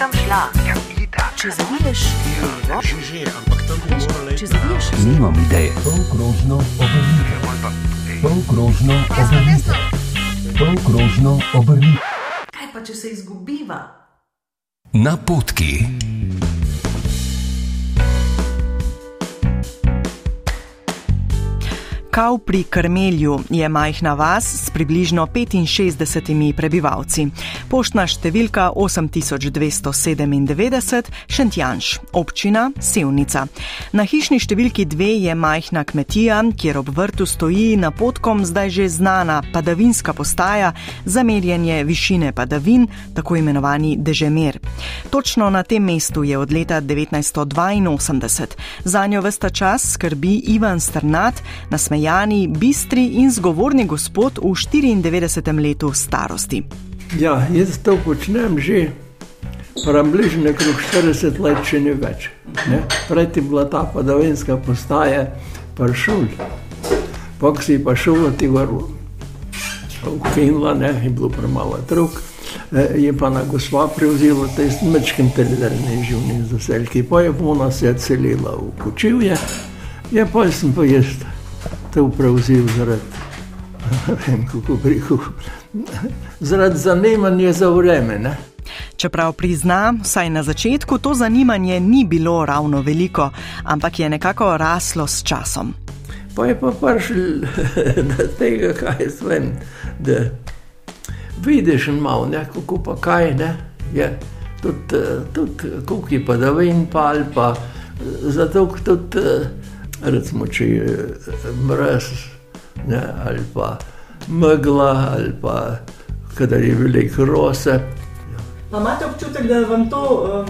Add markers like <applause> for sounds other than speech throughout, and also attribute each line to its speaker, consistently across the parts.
Speaker 1: sem šla.
Speaker 2: Ja, itak.
Speaker 3: Če zaviješ levo,
Speaker 4: Že, že, ampak tam bi morali
Speaker 3: če zaviješ
Speaker 5: Nimam ideje.
Speaker 6: Polkrožno obrnite. Polkrožno obrnite. Polkrožno obrnite.
Speaker 3: Kaj pa, če se izgubiva?
Speaker 5: Napotki.
Speaker 7: Kav pri Krmelju je majhna vas s približno 65 prebivalci. Poštna številka 8297 Šentjanš, občina Sevnica. Na hišni številki 2 je majhna kmetija, kjer ob vrtu stoji napotkom zdaj že znana padavinska postaja za merjenje višine padavin, tako imenovani dežemer. Točno na tem mestu je od leta 1982. Za njo vsta čas skrbi Ivan Strnat, nasmejani, bistri in zgovorni gospod v 94. letu starosti.
Speaker 8: Ja, jaz to počnem že približno okrog 40 let, če ne več. Prej je bila ta padavinska postaja, pa šul. Pok si pa šul, ti vrl. Ukinila, ne, je bilo premalo truk. Eh, Je pa na gospa prevzela te smečkim teledarne živni zaselki. Pa je ona se celila v kočivje. Ja, pa sem jaz to prevzel zaradi, <laughs> ne vem kako bi rekel, zaradi zanimanja za vreme. Ne?
Speaker 7: Čeprav prizna, saj na začetku to zanimanje ni bilo ravno veliko, ampak je nekako raslo s časom.
Speaker 8: Pa je pa prišel <laughs> do tega, kaj jaz vem, da vidiš malo, ne, kako pa kaj ne. Je tudi, eh, tudi koliko je padavin, pa ali pa eh, zato tudi, eh, recimo, če je eh, mraz, ne, ali pa megla, ali pa kadar je veliko rose.
Speaker 9: Pa imate občutek, da vam to uh,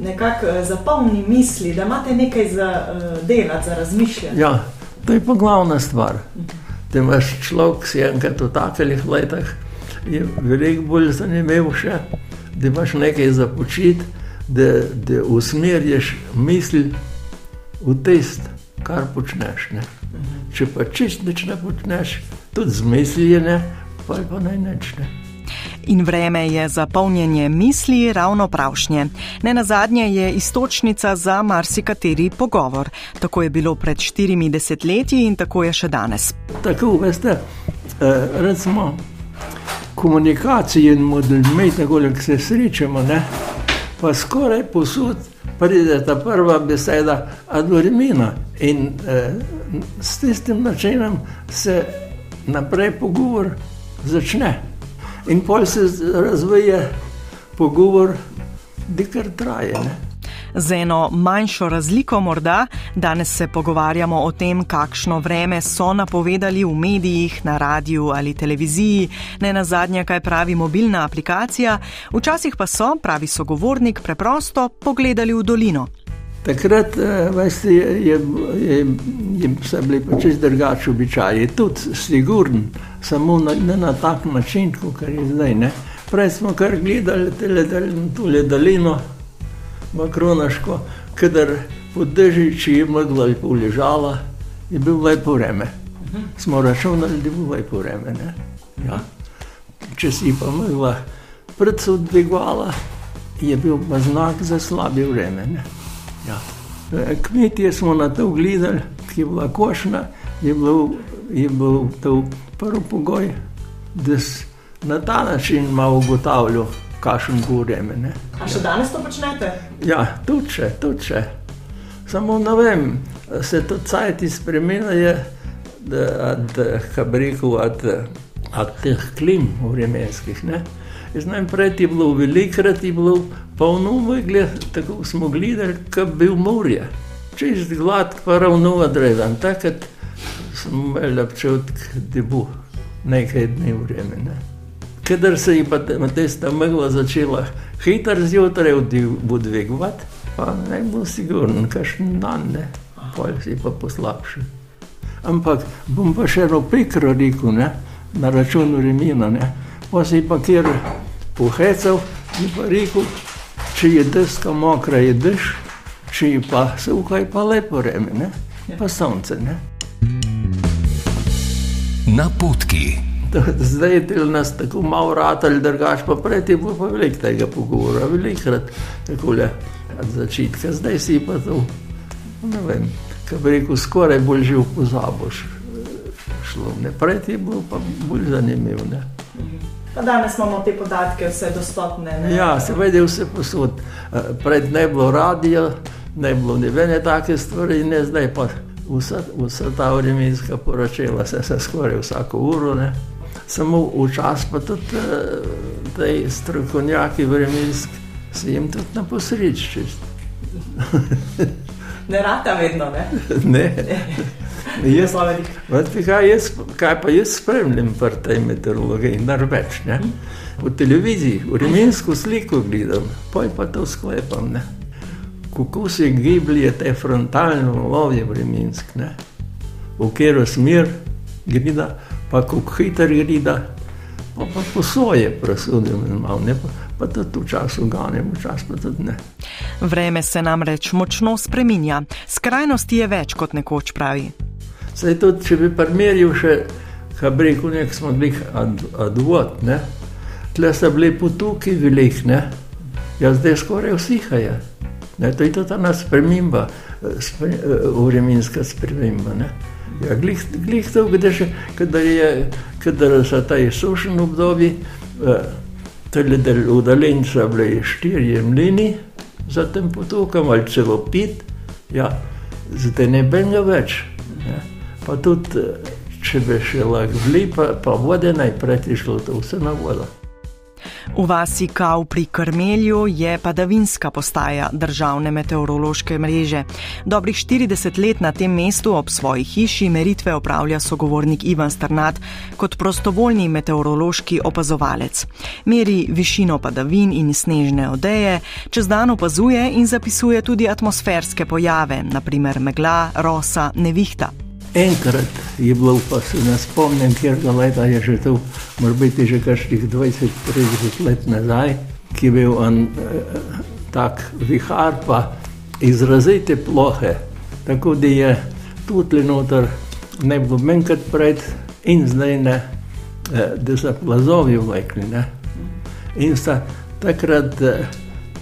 Speaker 9: nekako uh, zapolni misli, da imate nekaj za delati, za razmišljati?
Speaker 8: Ja, to je pa glavna stvar. Da imaš človek, ki si enkrat v takih letih, je veliko bolj zanimiv še, da imaš nekaj za početi, da, da usmerješ misli v tisto, kar počneš. Ne. Če pa čist nič ne počneš, tudi z mislijo ne, pa je pa naj nič ne.
Speaker 7: In vreme je za polnjenje misli ravno pravšnje. Ne na zadnje je istočnica za marsikateri pogovor. Tako je bilo pred 40 leti in tako je še danes.
Speaker 8: Tako, veste, eh, recimo, komunikacije in modeli, tako da se srečamo, ne, pa skoraj posod pride ta prva beseda adormina in eh, s tistim načinom se naprej pogovor začne. In pol se razvije pogovor, dikar traje. Ne.
Speaker 7: Z eno manjšo razliko morda, danes se pogovarjamo o tem, kakšno vreme so napovedali v medijih, na radiju ali televiziji, ne na zadnje, kaj pravi mobilna aplikacija, včasih pa so, pravi sogovornik, preprosto pogledali v dolino.
Speaker 8: Takrat eh, veste, je, je, je, je pa čez drugačni običaji, tudi sigurn, samo na, ne na tak način, kot je zdaj. Ne. Prej smo kar gledali tole dolino, makronaško, kadar pod dežiči je megla lepo ležala, je bil lepo vreme. Smo računali, da bo lepo vreme. Ja. Če si pa megla predvsem dvigovala, je bil pa znak za slabe vreme. Ne. Ja. E, Kmetje smo na to gledali, ki je bila košna, je bil, je bil to prvi pogoj, da si na ta način malo ugotavljal, bo vreme. ne.
Speaker 9: A še danes to počnete?
Speaker 8: Ja, tudi še, tudi še. Samo ne vem, se to cajti spremenjajo, kaj bi rekel, od, od teh klim vremenskih. Ne? Jaz ne vem, prej je bilo velikrat, je bilo polno megle, tako smo gledali, kot bi bil morje. Čez glad, pa ravno odredan, takrat smo imeli občutek, da bo nekaj dni vreme. Ne? Kadar se je pa tista megla začela hitro zjutraj odvigovati, pa ne bo sigurno, kakšen dan, ne, pol si pa poslabšal. Ampak bom pa še eno pikro rekel, ne, na račun remina, ne, pa si pa kjer pohecal in pa rekel, če je deska mokra, je dež, če je pa suha, je pa lepo vreme, ne, pa sonce, ne.
Speaker 5: Napotki.
Speaker 8: Zdaj je til nas tako malo ratelj, drugač pa prej je bilo pa veliko tega pogovora, velikrat takole od začetka, zdaj si pa to, ne vem, kaj bi rekel, skoraj bolj živ pozaboš. Šlo, ne, prej je bilo pa bolj zanimivo. Ne.
Speaker 9: Pa danes imamo te podatke vse dostopne. Ne?
Speaker 8: Ja, seveda je vse posod. Eh, Pred ne bilo radio, ne bilo nobene take stvari, ne zdaj pa vsa, vsa ta vremenska poročila, se se skoraj vsako uro. Ne. Samo včasih pa tudi te strokovnjaki vremenski se jim tudi na posreč čist.
Speaker 9: ne rata vedno, ne?
Speaker 8: ne. Jaz. Veste, kaj, jaz, kaj pa jaz spremljam pri tej meteorologiji, narveč. Ne? Po televiziji, vremensko sliko gledam, poj pa to sklepam. Ne? Kako se giblje te frontalne valovje vremenske, ne? v katero smer gre, pa kako hiter gre, pa, pa po svoje presudim, malo, ne? pa, pa tudi včasih ganem, včasih pa tudi ne.
Speaker 7: Vreme se namreč močno spreminja. Skrajnosti je več kot nekoč pravi.
Speaker 8: Zdaj, tudi, če bi primerjal še, kaj bi rekel, nek smo bili advot, ne? tle so bili potoki veliki, ne? ja zdaj skoraj vsi haje. Ne? To je tudi ena sprememba, eh, spre, eh, vremenska sprememba. Ne? Ja, glih, glih to, kadar, še, kadar, je, kadar so ta sušen obdobje, eh, udaljenca bili štirje mlini za tem potokom ali celo pet, ja, zdaj ne benga več. Ne? Pa tudi, eh, če bi še lahko bili, pa, pa vode najprej šlo to vse na vodo.
Speaker 7: V vasi Kav pri Krmelju je padavinska postaja državne meteorološke mreže. Dobrih 40 let na tem mestu ob svoji hiši meritve opravlja sogovornik Ivan Strnat kot prostovoljni meteorološki opazovalec. Meri višino padavin in snežne odeje, čez dan opazuje in zapisuje tudi atmosferske pojave, naprimer megla, rosa, nevihta.
Speaker 8: Enkrat je bilo, pa se ne spomnim, ker ga leta je že to, mora biti že kakšnih 20-30 let nazaj, ki je bil en eh, tak vihar, pa izrazite plohe. Tako da je tudi noter ne bilo menkrat pred in zdaj ne, eh, da so plazovi vlekli. Ne. In sta takrat eh,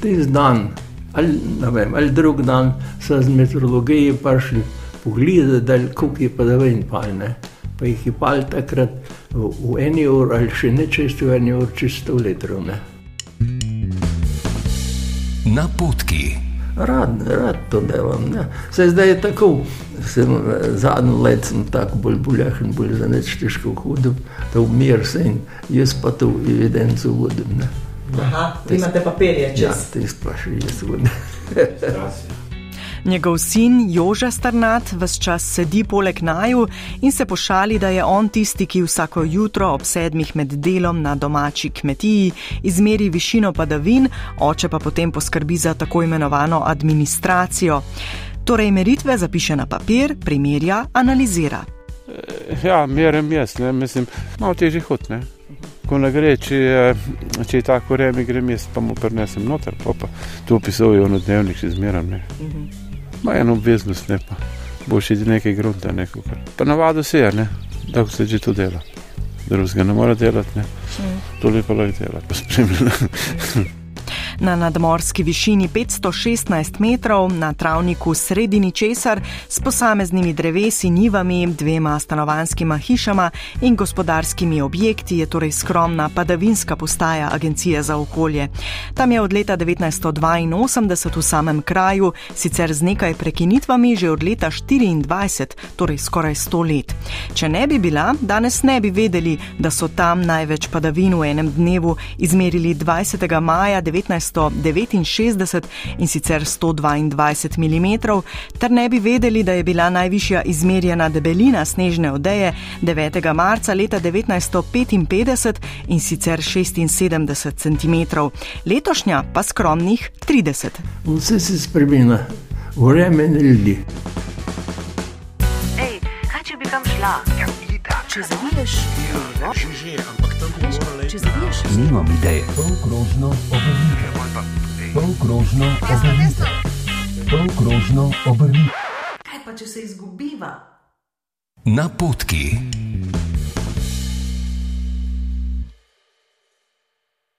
Speaker 8: tisti dan, ali, ne vem, ali drug dan, so z meteorologije prišli pogledati, koliko je padavin palne. Pa jih je pal takrat v, v eni uri ali še ne čez v eni uri, čez 100 litrov. Ne.
Speaker 5: Napotki.
Speaker 8: Rad, rad to delam. Ne. Saj zdaj je tako, sem, zadnji let sem tako bolj buljahen, bolj za neč težko hodil, to umir se in jaz pa to evidenco vodim. Ne.
Speaker 9: Aha, vi imate papirje čez.
Speaker 8: Ja, tisto pa še jaz vodim. <laughs>
Speaker 7: Njegov sin Jože Strnat vse čas sedi poleg naju in se pošali, da je on tisti, ki vsako jutro ob sedmih med delom na domači kmetiji izmeri višino padavin, oče pa potem poskrbi za tako imenovano administracijo. Torej, meritve zapiše na papir, primerja, analizira.
Speaker 1: Ja, merem jaz, ne, mislim, malo težje hod, ne. Ko ne gre, če je, če je tako vreme, grem jaz, pa mu prenesem noter, pa, pa to opisujejo na dnevnik, še zmeram, ne. Ma eno obveznost, ne pa. Boš iti nekaj grunta, neko kar. Pa navado se je, ne, da se že to dela. Drugega ne mora delati, ne. To lepo lahko dela, pa spremljeno.
Speaker 7: Na nadmorski višini 516 metrov, na travniku sredini česar, s posameznimi drevesi, nivami, dvema stanovanskima hišama in gospodarskimi objekti je torej skromna padavinska postaja Agencije za okolje. Tam je od leta 1982 v samem kraju, sicer z nekaj prekinitvami že od leta 24, torej skoraj 100 let. Če ne bi bila, danes ne bi vedeli, da so tam največ padavin v enem dnevu izmerili 20. maja 1969 in sicer 122 mm, ter ne bi vedeli, da je bila najvišja izmerjena debelina snežne odeje 9. marca leta 1955 in sicer 76 cm, letošnja pa skromnih 30.
Speaker 8: Vse se spremeni, vreme in ljudi.
Speaker 3: Ej, kaj če bi kam šla? Če zaviješ, levo,
Speaker 4: Že, že, ampak tam bi morala
Speaker 3: če
Speaker 4: iti.
Speaker 3: zaviješ,
Speaker 5: Nimam ideje.
Speaker 6: Polkrožno obrnite. Polkrožno obrnite. Polkrožno obrnite.
Speaker 3: kaj pa če se izgubiva?
Speaker 5: Napotki.